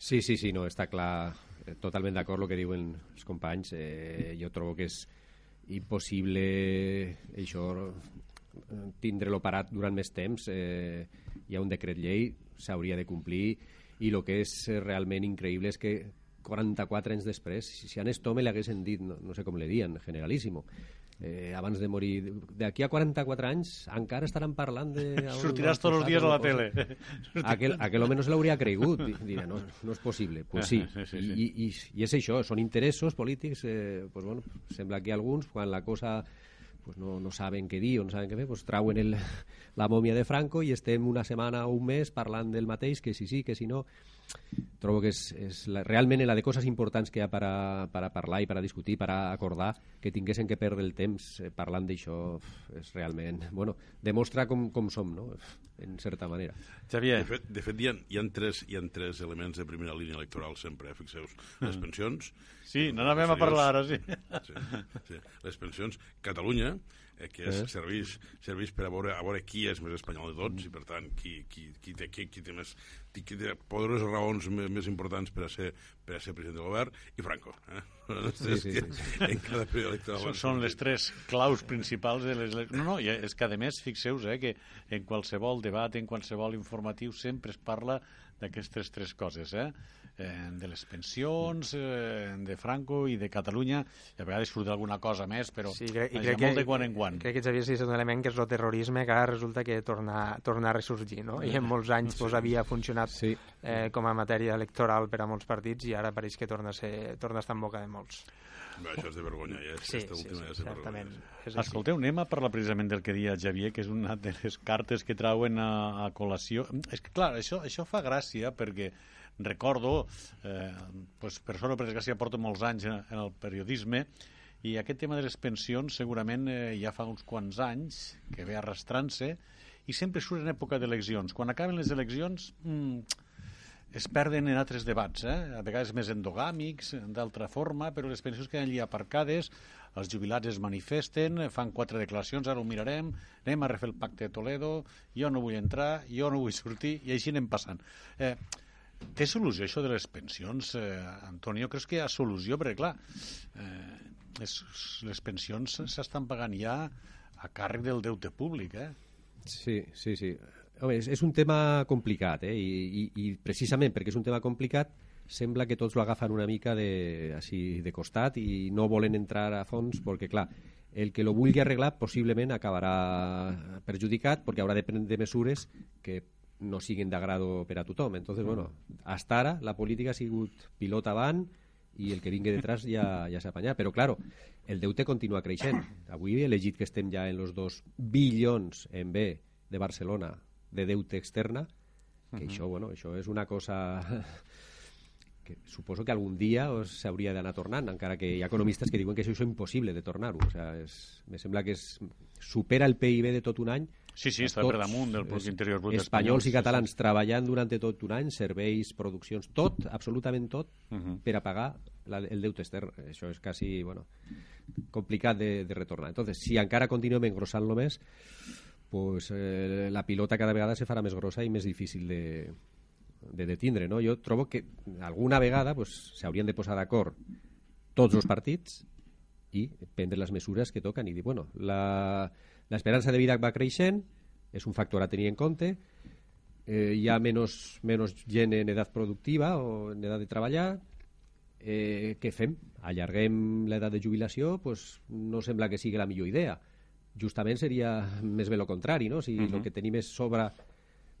Sí, sí, sí, no, està clar. Eh, totalment d'acord el que diuen els companys. Eh, jo trobo que és impossible això tindre-lo parat durant més temps eh, hi ha un decret llei s'hauria de complir i el que és realment increïble és que 44 anys després si a Nestome l'haguessin dit no, no sé com le dien, generalíssimo eh, abans de morir. D'aquí a 44 anys encara estaran parlant de... Sortiràs tots els dies a la tele. Aquel, aquel home no se l'hauria cregut. Dirà, no, no és possible. Pues sí. sí, sí, sí. I, i, I és això, són interessos polítics. Eh, pues bueno, sembla que alguns, quan la cosa pues no, no saben què dir o no saben què fer, pues trauen el, la mòmia de Franco i estem una setmana o un mes parlant del mateix, que si sí, que si no trobo que és, és la, realment la de coses importants que hi ha per a, per a parlar i per a discutir, per a acordar, que tinguessin que perdre el temps eh, parlant d'això és realment... Bueno, demostra com, com som, no?, en certa manera. Xavier. De fet, de fet hi, ha, hi, ha tres, hi ha tres elements de primera línia electoral sempre, eh? fixeu-vos. Les Mm. Sí, no n'anàvem a parlar ara, sí. sí, sí. Les pensions, Catalunya, eh, que és, Eh. serveix, serveix per a veure, a veure qui és més espanyol de tots i, per tant, qui, qui, qui, té, qui, qui té més qui té poderoses raons més, més importants per a, ser, per a ser president del govern i Franco. Eh? Sí, sí, sí, En cada període electoral. Són, són les tres claus principals de les... No, no, és que a més, fixeu-vos eh, que en qualsevol debat, en qualsevol informatiu, sempre es parla d'aquestes tres coses, eh? eh? de les pensions, eh, de Franco i de Catalunya, i a vegades surt alguna cosa més, però Sí, crec, i crec molt que, de quan en quan. Crec que Xavier sí és un element que és el terrorisme que ara resulta que torna, torna a ressorgir, no? I en molts anys pues, havia funcionat Sí. eh, com a matèria electoral per a molts partits i ara pareix que torna a, ser, torna a estar en boca de molts. Bé, això és de vergonya, ja. Sí, Aquesta sí, última sí, és de certament. vergonya. És. Escolteu, anem a parlar precisament del que deia Xavier, que és una de les cartes que trauen a, a col·lació. És que, clar, això, això fa gràcia perquè recordo, eh, pues, per sort o per desgràcia, porto molts anys en, en el periodisme i aquest tema de les pensions segurament eh, ja fa uns quants anys que ve arrastrant-se i sempre surt en època d'eleccions. Quan acaben les eleccions mm, es perden en altres debats, eh? a vegades més endogàmics, d'altra forma, però les pensions queden allí aparcades, els jubilats es manifesten, fan quatre declaracions, ara ho mirarem, anem a refer el pacte de Toledo, jo no vull entrar, jo no vull sortir, i així anem passant. Eh, té solució això de les pensions, eh, Antonio? Creus que hi ha solució? Perquè, clar, eh, les, les pensions s'estan pagant ja a càrrec del deute públic, eh? Sí, sí, sí. Home, és, és un tema complicat, eh? I, i, i precisament perquè és un tema complicat sembla que tots lo agafen una mica de, així, de costat i no volen entrar a fons perquè, clar, el que lo vulgui arreglar possiblement acabarà perjudicat perquè haurà de prendre mesures que no siguin d'agrado per a tothom. Entonces, bueno, hasta ara la política ha sigut pilot avant i el que vingui detrás ja, ja s'ha apanyat. Però, claro, el deute continua creixent. Avui he llegit que estem ja en los dos bilions en B de Barcelona de deute externa, que això, bueno, això és una cosa que suposo que algun dia s'hauria d'anar tornant, encara que hi ha economistes que diuen que això és impossible de tornar-ho. O sea, és, me sembla que és, supera el PIB de tot un any Sí, sí, està per damunt del producte interior brut espanyols i sí, sí. catalans treballant durant tot un any, serveis, produccions, tot, absolutament tot, Uh -huh. per a pagar la, el deute extern. Això és quasi, bueno, complicat de, de retornar. Entonces, si encara continuem engrossant-lo més, pues, eh, la pilota cada vegada se farà més grossa i més difícil de, de detindre. No? Jo trobo que alguna vegada pues, s'haurien de posar d'acord tots els partits i prendre les mesures que toquen i dir, bueno, l'esperança de vida va creixent, és un factor a tenir en compte, eh, hi ha menys, menys gent en edat productiva o en edat de treballar, eh, què fem? Allarguem l'edat de jubilació? Pues no sembla que sigui la millor idea. Justament seria més bé el contrari, no? Si uh -huh. el que tenim és sobre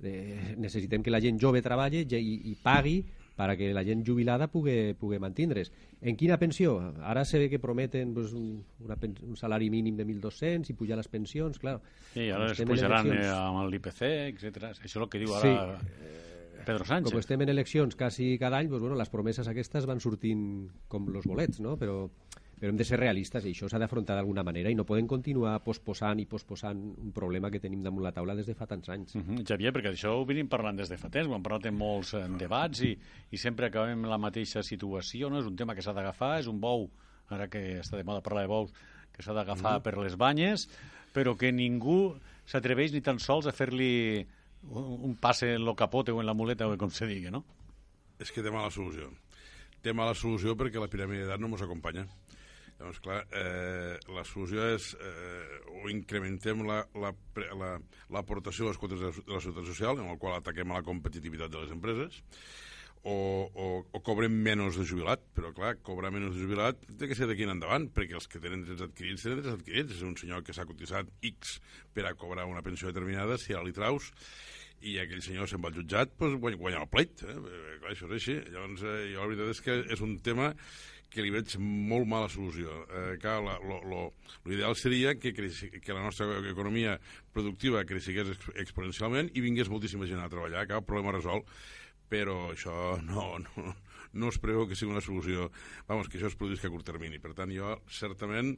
Eh, necessitem que la gent jove treballi i, i pagui perquè la gent jubilada pugui, pugui mantindre's. En quina pensió? Ara se ve que prometen pues, un, una, un salari mínim de 1.200 i pujar les pensions, clar. Sí, ara es pujaran eh, amb l'IPC, etc. Això és el que diu ara sí. Pedro Sánchez. Com estem en eleccions quasi cada any, pues, bueno, les promeses aquestes van sortint com los bolets, no? Però però hem de ser realistes i això s'ha d'afrontar d'alguna manera i no podem continuar posposant i posposant un problema que tenim damunt la taula des de fa tants anys. Uh -huh. Xavier, perquè això ho venim parlant des de fa temps, ho hem parlat en molts en debats i, i sempre acabem la mateixa situació, no? és un tema que s'ha d'agafar, és un bou, ara que està de moda parlar de bous, que s'ha d'agafar uh -huh. per les banyes, però que ningú s'atreveix ni tan sols a fer-li un, un passe en lo capote o en la muleta o com se digui, no? És que té mala solució. Té mala solució perquè la piràmide d'edat no ens acompanya. Llavors, clar, eh, la solució és eh, o incrementem l'aportació la, la, la, a les quotes de, la societat social, en el qual ataquem la competitivitat de les empreses, o, o, o cobrem menys de jubilat, però clar, cobrar menys de jubilat té que ser d'aquí en endavant, perquè els que tenen drets adquirits tenen drets adquirits. És un senyor que s'ha cotitzat X per a cobrar una pensió determinada, si ara li traus, i aquell senyor se'n va al jutjat, doncs guanya el pleit. Eh? Clar, això és així. Llavors, eh, jo la veritat és que és un tema que li veig molt mala solució. Eh, clar, l'ideal seria que, creixi, que la nostra economia productiva creixés exponencialment i vingués moltíssima gent a treballar, cap problema resolt, però això no, no, no es preveu que sigui una solució, vamos, que això es produïsca a curt termini. Per tant, jo certament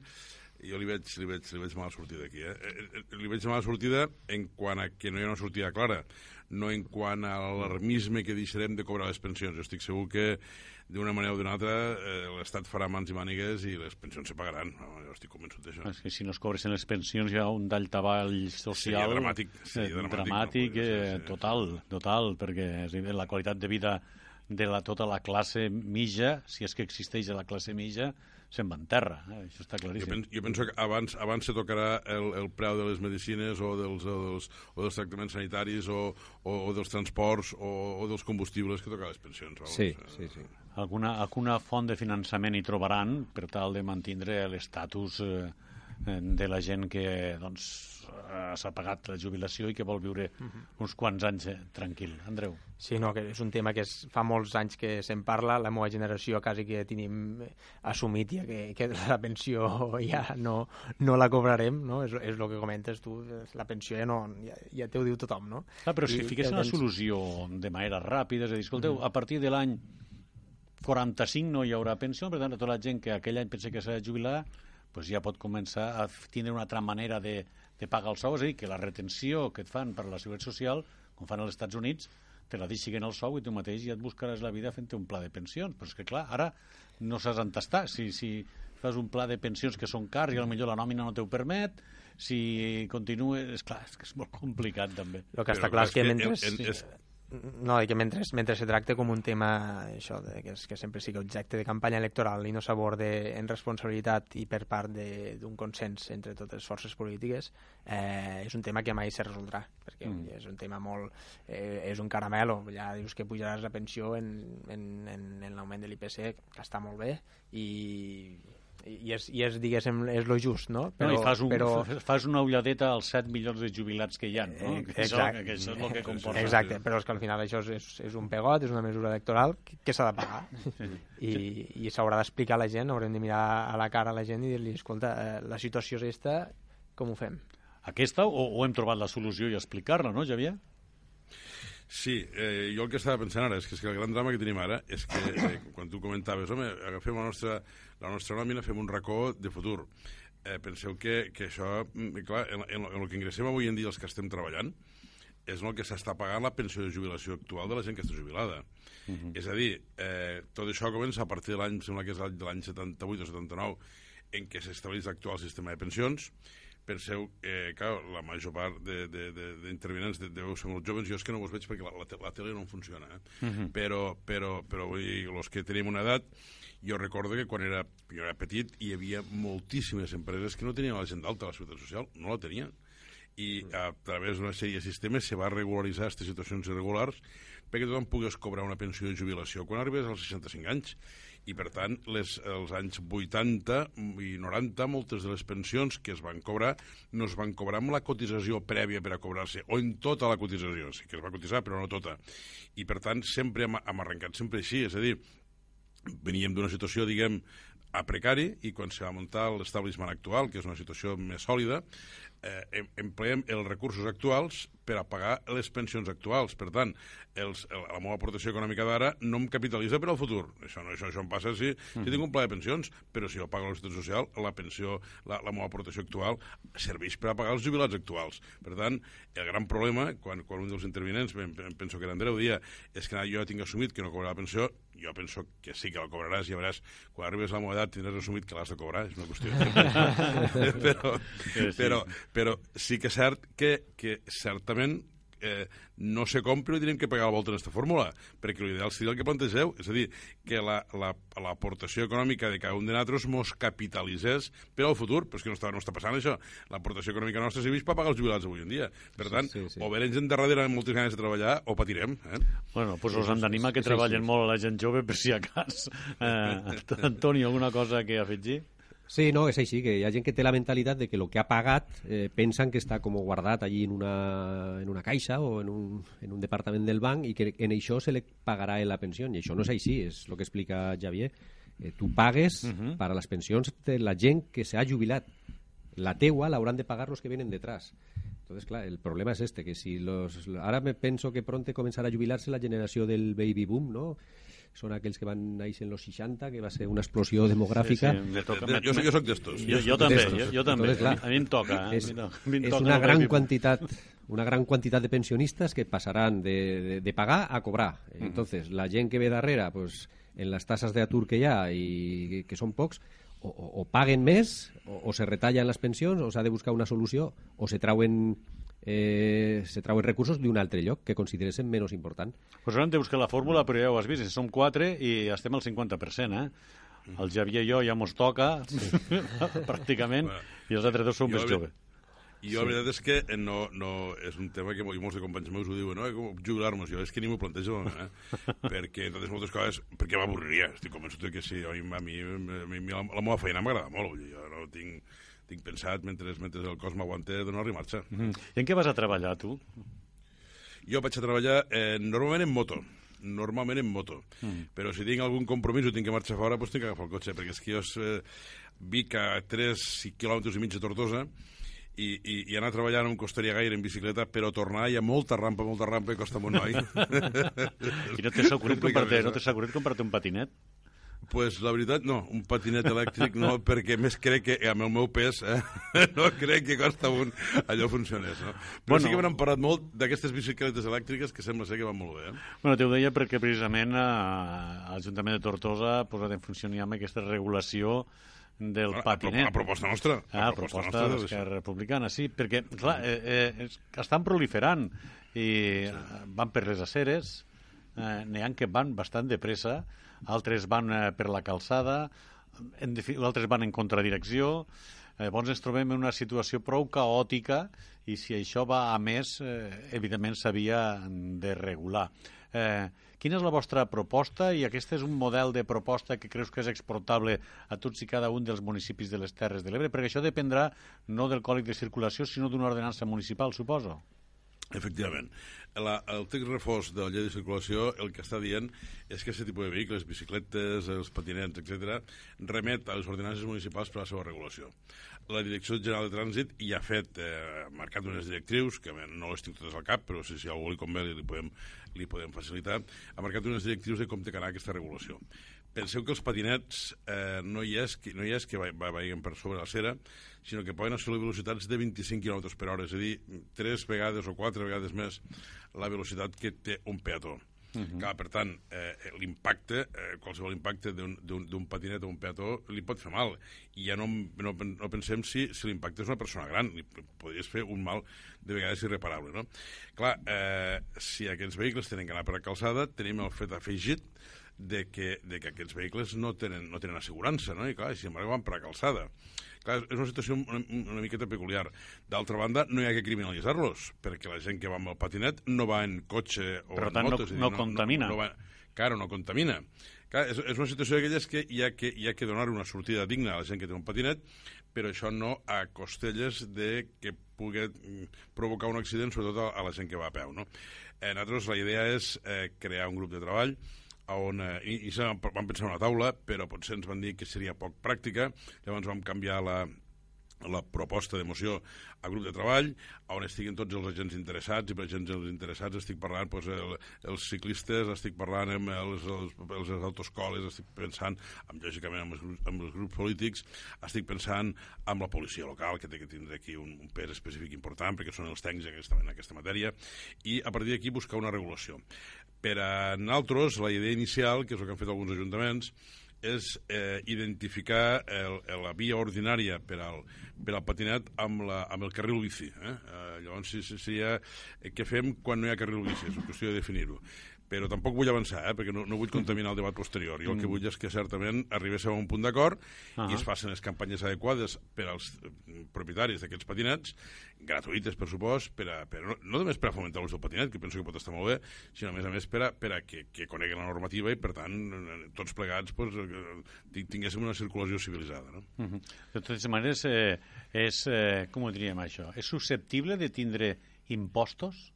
jo li veig, li veig, li veig mala sortida aquí. Eh? eh? eh li veig mala sortida en quant a que no hi ha una sortida clara, no en quant a l'alarmisme que deixarem de cobrar les pensions. Jo estic segur que d'una manera o d'una altra eh, l'Estat farà mans i mànigues i les pensions se pagaran. No, jo estic convençut d'això. És que si no es cobressin les pensions hi ha un daltavall social... Seria dramàtic. Seria eh, dramàtic, dramàtic no, eh, total, total, perquè és dir, la qualitat de vida de la, tota la classe mitja, si és que existeix la classe mitja, se'n va en terra, eh? això està claríssim. Jo, penso, jo penso que abans, abans se tocarà el, el preu de les medicines o dels, o dels, o dels tractaments sanitaris o, o, o dels transports o, o dels combustibles que tocar les pensions. Sí, sí, sí alguna, alguna font de finançament hi trobaran per tal de mantindre l'estatus eh, de la gent que doncs, eh, s'ha pagat la jubilació i que vol viure uh -huh. uns quants anys eh, tranquil. Andreu. Sí, no, que és un tema que és, fa molts anys que se'n parla, la meva generació quasi que tenim assumit ja que, que la pensió ja no, no la cobrarem, no? És, és el que comentes tu, la pensió ja, no, ja, ja t'ho diu tothom, no? Ah, però si I, fiqués una solució de manera ràpida, és a dir, escolteu, uh -huh. a partir de l'any 45 no hi haurà pensió, per tant, tota la gent que aquell any pensa que s'ha de jubilar pues ja pot començar a tindre una altra manera de, de pagar el sou, és a dir, que la retenció que et fan per la Seguretat Social, com fan als Estats Units, te la deixin el sou i tu mateix ja et buscaràs la vida fent un pla de pensions. Però és que, clar, ara no saps entastar. Si, si fas un pla de pensions que són cars i potser la nòmina no t'ho permet, si continues... És clar, és que és molt complicat, també. El que està clar és que mentre... El, el, el, no, que mentre, mentre se tracta com un tema això, de, que, és, que sempre sigui objecte de campanya electoral i no s'aborde en responsabilitat i per part d'un consens entre totes les forces polítiques, eh, és un tema que mai se resoldrà, perquè mm. és un tema molt... Eh, és un caramelo, ja dius que pujaràs la pensió en, en, en, en l'augment de l'IPC, que està molt bé, i i és, i és diguéssim, és lo just, no? Però, no, i fas, un, però... fas una ulladeta als 7 milions de jubilats que hi ha, no? Eh, que exacte. Això, que això és el que comporta. Exacte, però és que al final això és, és un pegot, és una mesura electoral que, que s'ha de pagar. I, i s'haurà d'explicar a la gent, haurem de mirar a la cara a la gent i dir-li, escolta, eh, la situació és aquesta, com ho fem? Aquesta o, o hem trobat la solució i explicar-la, no, Javier? Sí, eh, jo el que estava pensant ara és que, és que el gran drama que tenim ara és que, eh, quan tu comentaves, home, agafem la nostra, la nostra nòmina, fem un racó de futur. Eh, penseu que, que això, mm, clar, en, en, en el que ingressem avui en dia els que estem treballant, és el que s'està pagant la pensió de jubilació actual de la gent que està jubilada. Uh -huh. És a dir, eh, tot això comença a partir de l'any, sembla que és l'any 78 o 79, en què s'estableix l'actual sistema de pensions, penseu, eh, clar, la major part d'intervinents de, de, de, deveu ser molt joves, jo és que no vos veig perquè la, la, la tele no funciona, eh? uh mhm. -huh. però, però, però vull dir, els que tenim una edat, jo recordo que quan era, jo era petit hi havia moltíssimes empreses que no tenien la gent d'alta a la Ciutat Social, no la tenien. i a través d'una sèrie de sistemes se va regularitzar aquestes situacions irregulars perquè tothom pogués cobrar una pensió de jubilació quan arribés als 65 anys i per tant les, els anys 80 i 90 moltes de les pensions que es van cobrar no es van cobrar amb la cotització prèvia per a cobrar-se o en tota la cotització, sí que es va cotitzar però no tota. I per tant sempre hem, hem arrencat sempre així, és a dir veníem d'una situació, diguem, a precari i quan se va muntar l'establishment actual, que és una situació més sòlida, eh, em- empleem els recursos actuals per a pagar les pensions actuals. Per tant, els, el, la meva aportació econòmica d'ara no em capitalitza per al futur. Això, no, això, això em passa si, si tinc un pla de pensions, però si jo pago la Seguretat Social, la pensió, la, la meva aportació actual serveix per a pagar els jubilats actuals. Per tant, el gran problema, quan, quan un dels intervinents, penso que era Andreu, dia, és que jo ja tinc assumit que no cobrarà la pensió, jo penso que sí que la cobraràs, ja veuràs, quan arribes a la meva edat tindràs assumit que l'has de cobrar, és una qüestió de però, però, però sí que és cert que, que certament eh, no se compra i tenim que pagar la volta en aquesta fórmula, perquè l'ideal seria el que plantegeu, és a dir, que l'aportació la, la, econòmica de cada un de nosaltres mos capitalitzés per al futur, però és que no està, no està passant això. L'aportació econòmica nostra serveix per pagar els jubilats avui en dia. Per tant, sí, sí. o verem gent de darrere amb moltes ganes de treballar o patirem. Eh? Bueno, doncs us hem d'animar que sí, treballen sí. molt la gent jove, per si a cas. Eh, Antoni, alguna cosa que afegir? Sí, no, és així, que hi ha gent que té la mentalitat de que el que ha pagat eh, pensen que està com guardat allí en una, en una caixa o en un, en un departament del banc i que en això se li pagarà la pensió. I això no és així, és el que explica Javier. Eh, tu pagues uh -huh. para les pensions de la gent que s'ha jubilat. La teua l'hauran de pagar los que vienen detrás. Entonces, clar, el problema es este, que si los... Ahora me penso que pronto comenzarà a jubilar-se la generació del baby boom, ¿no? Són aquells que van néixer en los 60, que va ser una explosió demogràfica. Sí, sí, toca, jo, soc- jo soc d'estos. Jo, jo també, jo, jo també. Entonces, clar, a mi em toca. Eh? és, A mi no- a mi em és toca una gran quantitat una gran quantitat de pensionistes que passaran de, de, de pagar a cobrar. Entonces, la gent que ve darrere, pues, en les tasses d'atur que hi ha i que són pocs, o, o, o paguen més, o, o se retallen les pensions, o s'ha de buscar una solució, o se trauen eh, se trauen recursos d'un altre lloc que consideressin menys important. Pues ara hem de buscar la fórmula, però ja ho has vist, som quatre i estem al 50%, eh? El Javier i jo ja mos toca, pràcticament, i els altres dos som més ve- joves. I jo, la veritat és que eh, no, no, és un tema que mo- molts de companys meus ho diuen, no? Eh, com jubilar-nos, jo és que ni m'ho plantejo, eh? perquè, entre moltes coses, perquè m'avorriria, estic convençut que sí, a mi, a mi, a mi la, la meva feina m'agrada molt, vull dir, jo no tinc, tinc pensat, mentre, mentre el cos m'aguanta, donar-li marxa. Mm. I en què vas a treballar, tu? Jo vaig a treballar eh, normalment en moto, normalment en moto. Mm. Però si tinc algun compromís o tinc que marxar fora, doncs tinc que agafar el cotxe, perquè és que jo eh, vic a 3 quilòmetres i mig de Tortosa i, i, i anar a treballar no em costaria gaire en bicicleta, però tornar hi ha molta rampa, molta rampa i costa molt noi. I no t'has ocorrit més, no t'has ocorrit comprar un patinet? Pues la veritat, no, un patinet elèctric no, perquè més crec que amb el meu pes eh, no crec que costa un allò funcionés, no? Però Bueno. sí que m'han parat molt d'aquestes bicicletes elèctriques que sembla ser que van molt bé, eh? Bueno, te ho deia perquè precisament eh, l'Ajuntament de Tortosa ha posat en funcionament amb aquesta regulació del A, patinet. a proposta nostra. Ah, a proposta, de- d'Esquerra Republicana, sí, perquè, clar, eh, eh, estan proliferant i sí. van per les aceres, eh, n'hi ha que van bastant de pressa, altres van eh, per la calçada, altres van en contradirecció, eh, llavors ens trobem en una situació prou caòtica i si això va a més, eh, evidentment s'havia de regular. Eh, quina és la vostra proposta i aquest és un model de proposta que creus que és exportable a tots i cada un dels municipis de les Terres de l'Ebre? Perquè això dependrà no del còdic de circulació, sinó d'una ordenança municipal, suposo. Efectivament. La, el text reforç de la llei de circulació el que està dient és que aquest tipus de vehicles, bicicletes, els patinets, etc., remet a les ordenances municipals per a la seva regulació. La Direcció General de Trànsit ja ha fet, eh, marcat unes directrius, que no les tinc totes al cap, però si, si algú li convé li, li, podem, li podem facilitar, ha marcat unes directrius de com té que aquesta regulació. Penseu que els patinets eh, no hi és que, no hi és que va- va- vagin per sobre la cera, sinó que poden assolir velocitats de 25 km per hora, és a dir, tres vegades o quatre vegades més la velocitat que té un peató. Uh -huh. Clar, per tant, eh, l'impacte, eh, qualsevol impacte d'un patinet o un peató li pot fer mal. I ja no, no, no pensem si, si l'impacte és una persona gran, li podries fer un mal de vegades irreparable, no? Clar, eh, si aquests vehicles tenen que anar per la calçada, tenim el fet afegit de que, de que aquests vehicles no tenen, no tenen assegurança, no? I clar, sin embargo van per a calçada. Clar, és una situació una, una miqueta peculiar. D'altra banda, no hi ha que criminalitzar-los, perquè la gent que va amb el patinet no va en cotxe o Per en tant, no- moto. és a dir, no contamina. No, no va, claro, no contamina. Clar, és, és una situació d'aquelles que hi ha que, hi ha que donar una sortida digna a la gent que té un patinet, però això no a costelles de que pugui mm, provocar un accident, sobretot a, a la gent que va a peu. No? Eh, nosaltres la idea és eh, crear un grup de treball on, eh, i, i vam pensar en una taula, però potser ens van dir que seria poc pràctica, llavors vam canviar la, la proposta de moció a grup de treball, on estiguin tots els agents interessats, i per agents els interessats estic parlant doncs, el, els ciclistes, estic parlant amb els, els, els, autoscoles, estic pensant, amb, lògicament, amb els, grups, amb els grups polítics, estic pensant amb la policia local, que té que tindre aquí un, un pes específic important, perquè són els tècnics en aquesta, en aquesta matèria, i a partir d'aquí buscar una regulació. Per a nosaltres, la idea inicial, que és el que han fet alguns ajuntaments, és eh, identificar el, el, la via ordinària per al, per al patinet amb, la, amb el carril bici. Eh? Eh, llavors, si, si, si ha, eh, què fem quan no hi ha carril bici? És qüestió de definir-ho. Però tampoc vull avançar, eh? perquè no, no vull contaminar el debat posterior. Jo el que vull és que certament arribéssim a un punt d'acord Ah. i es facin les campanyes adequades per als eh, propietaris d'aquests patinets, gratuïtes, per supost, per a, per, no, no només per a fomentar l'ús del patinet, que penso que pot estar molt bé, sinó a més a més per a, per a que, que coneguen la normativa i, per tant, tots plegats pues, eh, tinguéssim una circulació civilitzada. No? Uh -huh. De totes maneres, eh, és, eh, com ho diríem això, és susceptible de tindre impostos?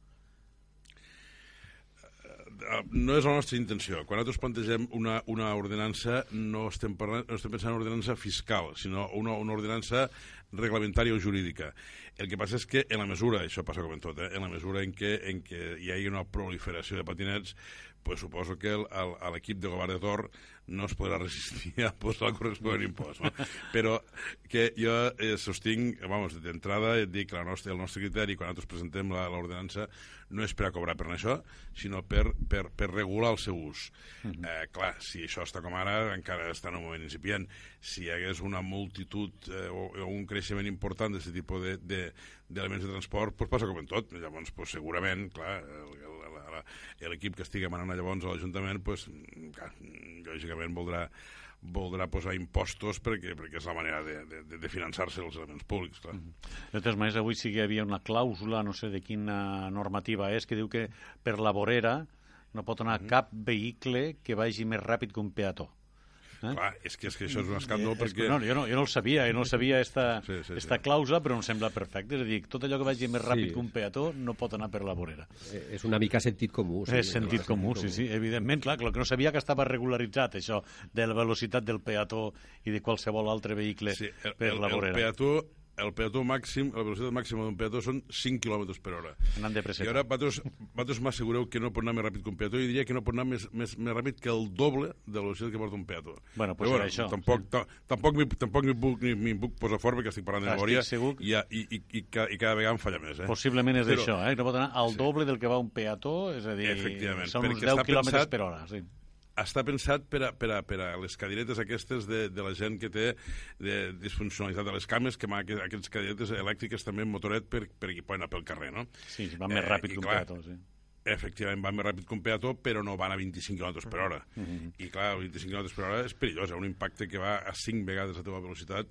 Eh, no és la nostra intenció. Quan nosaltres plantegem una, una ordenança, no estem, parlant, no estem pensant en ordenança fiscal, sinó una, una ordenança reglamentària o jurídica. El que passa és que, en la mesura, això passa com en tot, eh, en la mesura en què, en què hi hagi una proliferació de patinets, pues suposo que l'equip de govern de Tor no es podrà resistir a posar el corresponent impost. No? Però que jo eh, sostinc, vamos, d'entrada et dic que la nostra, el nostre criteri, quan nosaltres presentem la- l'ordenança, no és per a cobrar per això, sinó per, per, per regular el seu ús. eh, clar, si això està com ara, encara està en un moment incipient. Si hi hagués una multitud eh, o, o un creixement important d'aquest tipus de- de- d'elements de, de transport, doncs passa com en tot. Llavors, pues, segurament, clar, el, el, l'equip que estigui manant llavors a l'Ajuntament, pues, clar, lògicament voldrà voldrà posar impostos perquè, perquè és la manera de, de, de finançar-se els elements públics, clar. De totes maneres, avui sí que hi havia una clàusula, no sé de quina normativa és, que diu que per la vorera no pot anar cap vehicle que vagi més ràpid que un peató. Eh? Clar, és que, és que això és un escàndol És perquè... que no, jo, no, jo no el sabia, jo no el sabia esta, Sí, sí, sí. esta clàusula, però em sembla perfecte. És a dir, tot allò que vagi més ràpid Sí. que un peató no pot anar per la vorera. Eh, És una mica sentit comú. Sí, és sentit comú, sí, sí, evidentment, clar, el que no sabia que estava regularitzat, això, de la velocitat del peató i de qualsevol altre vehicle Sí, el, per el, la el vorera. peató el peató màxim, la velocitat màxima d'un peató són 5 km per hora. Anant de I pressa. ara vosaltres, vosaltres m'assegureu que no pot anar més ràpid que un peató i diria que no pot anar més, més, més ràpid que el doble de la velocitat que porta un peató. Bueno, pues Però era això, Tampoc, ta, tampoc tampoc m'hi puc, ni- puc posar fort perquè estic parlant de memòria segur i, i, i, i, ca- i cada vegada em falla més. Eh? Possiblement és Però- això, eh? que no pot anar al doble del que va un peató, és a dir, són uns perquè 10 està km pensat- per hora. Sí. Està pensat per a, per a, per a les cadires aquestes de, de la gent que té de disfuncionalitat de les cames, que aqu- aquestes cadires elèctriques també amb motoret per, per poden anar pel carrer, no? Sí, va més Eh, ràpid que un peató, sí. Efectivament, van més ràpid que un peató, però no van a 25 km per hora. Mm-hmm. I clar, 25 km per hora és perillós, eh? un impacte que va a 5 vegades la teva velocitat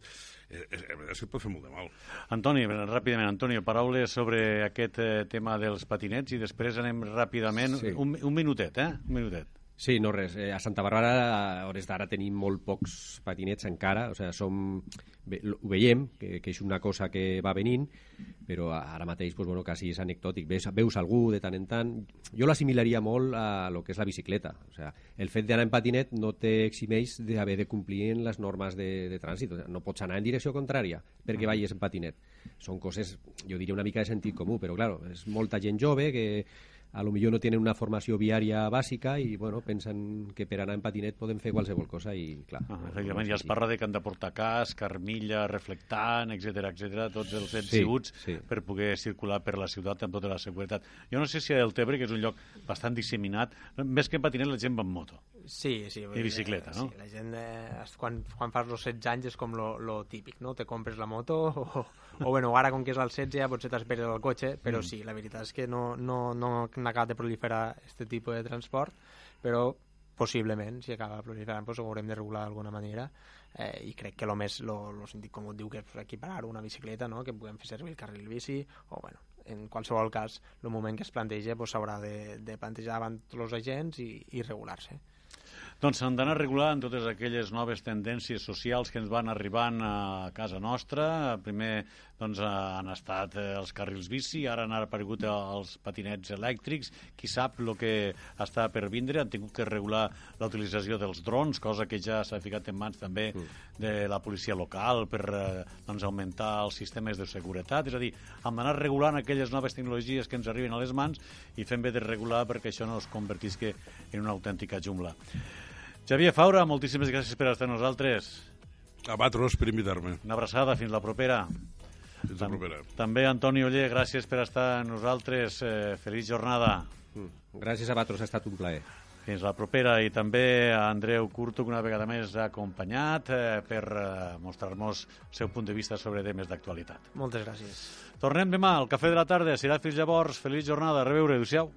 és, és, és que et pot fer molt de mal. Antoni, ràpidament, Antonio, paraules sobre aquest eh, tema dels patinets i després anem ràpidament, Sí. un, un minutet, eh? Un minutet. Sí, no res. Eh, a Santa Bàrbara, a hores d'ara, tenim molt pocs patinets encara. O sigui, som... Ho veiem, que, que és una cosa que va venint, però ara mateix pues, bueno, quasi és anecdòtic. Veus, veus algú de tant en tant... Jo l'assimilaria molt a lo que és la bicicleta. O sigui, el fet d'anar en patinet no t'eximeix d'haver de complir en les normes de, de trànsit. O sigui, no pots anar en direcció contrària perquè vagis en patinet. Són coses, jo diria, una mica de sentit comú, però, claro, és molta gent jove que a lo millor no tenen una formació viària bàsica i bueno, pensen que per anar en patinet poden fer qualsevol cosa i clar. Ah, efectivament, ja es parla de que han de portar casc, armilla, reflectant, etc etc, tots els ets Sí, sí. per poder circular per la ciutat amb tota la seguretat. Jo no sé si a Deltebre, que és un lloc bastant disseminat, més que en patinet la gent va en moto. Sí, sí. I bicicleta, no? Sí, la gent, eh, quan, quan fas els 16 anys és com lo, lo típic, no? Te compres la moto o, o bueno, ara com que és al 16 ja potser t'esperes el cotxe, però sí, la veritat és que no, no, no han acabat de proliferar aquest tipus de transport, però possiblement, si acaba proliferant, doncs ho haurem de regular d'alguna manera eh, i crec que el més, lo, lo síndic com diu, que és equiparar una bicicleta, no? que puguem fer servir el carril bici, o bueno, en qualsevol cas, el moment que es planteja s'haurà pues, de, de plantejar davant els agents i, i regular-se. Doncs s'han d'anar regulant totes aquelles noves tendències socials que ens van arribant a casa nostra. Primer doncs, han estat eh, els carrils bici, ara han aparegut els patinets elèctrics. Qui sap el que està per vindre. Han tingut que regular la utilització dels drons, cosa que ja s'ha ficat en mans també mm. de la policia local per eh, doncs, augmentar els sistemes de seguretat. És a dir, hem d'anar regulant aquelles noves tecnologies que ens arriben a les mans i fem bé de regular perquè això no es convertisca en una autèntica jungla. Xavier Faura, moltíssimes gràcies per estar amb nosaltres. A vosaltres per invitar-me. Una abraçada, fins la propera. Fins la propera. També Antoni Oller, gràcies per estar amb nosaltres. Eh, feliç jornada. Mm. Gràcies a vosaltres, ha estat un plaer. Fins la propera i també a Andreu Curto, que una vegada més ha acompanyat eh, per eh, mostrar-nos el seu punt de vista sobre temes d'actualitat. Moltes gràcies. Tornem demà al Cafè de la Tarda. Serà fins llavors. Feliç jornada. A reveure. Adéu-siau.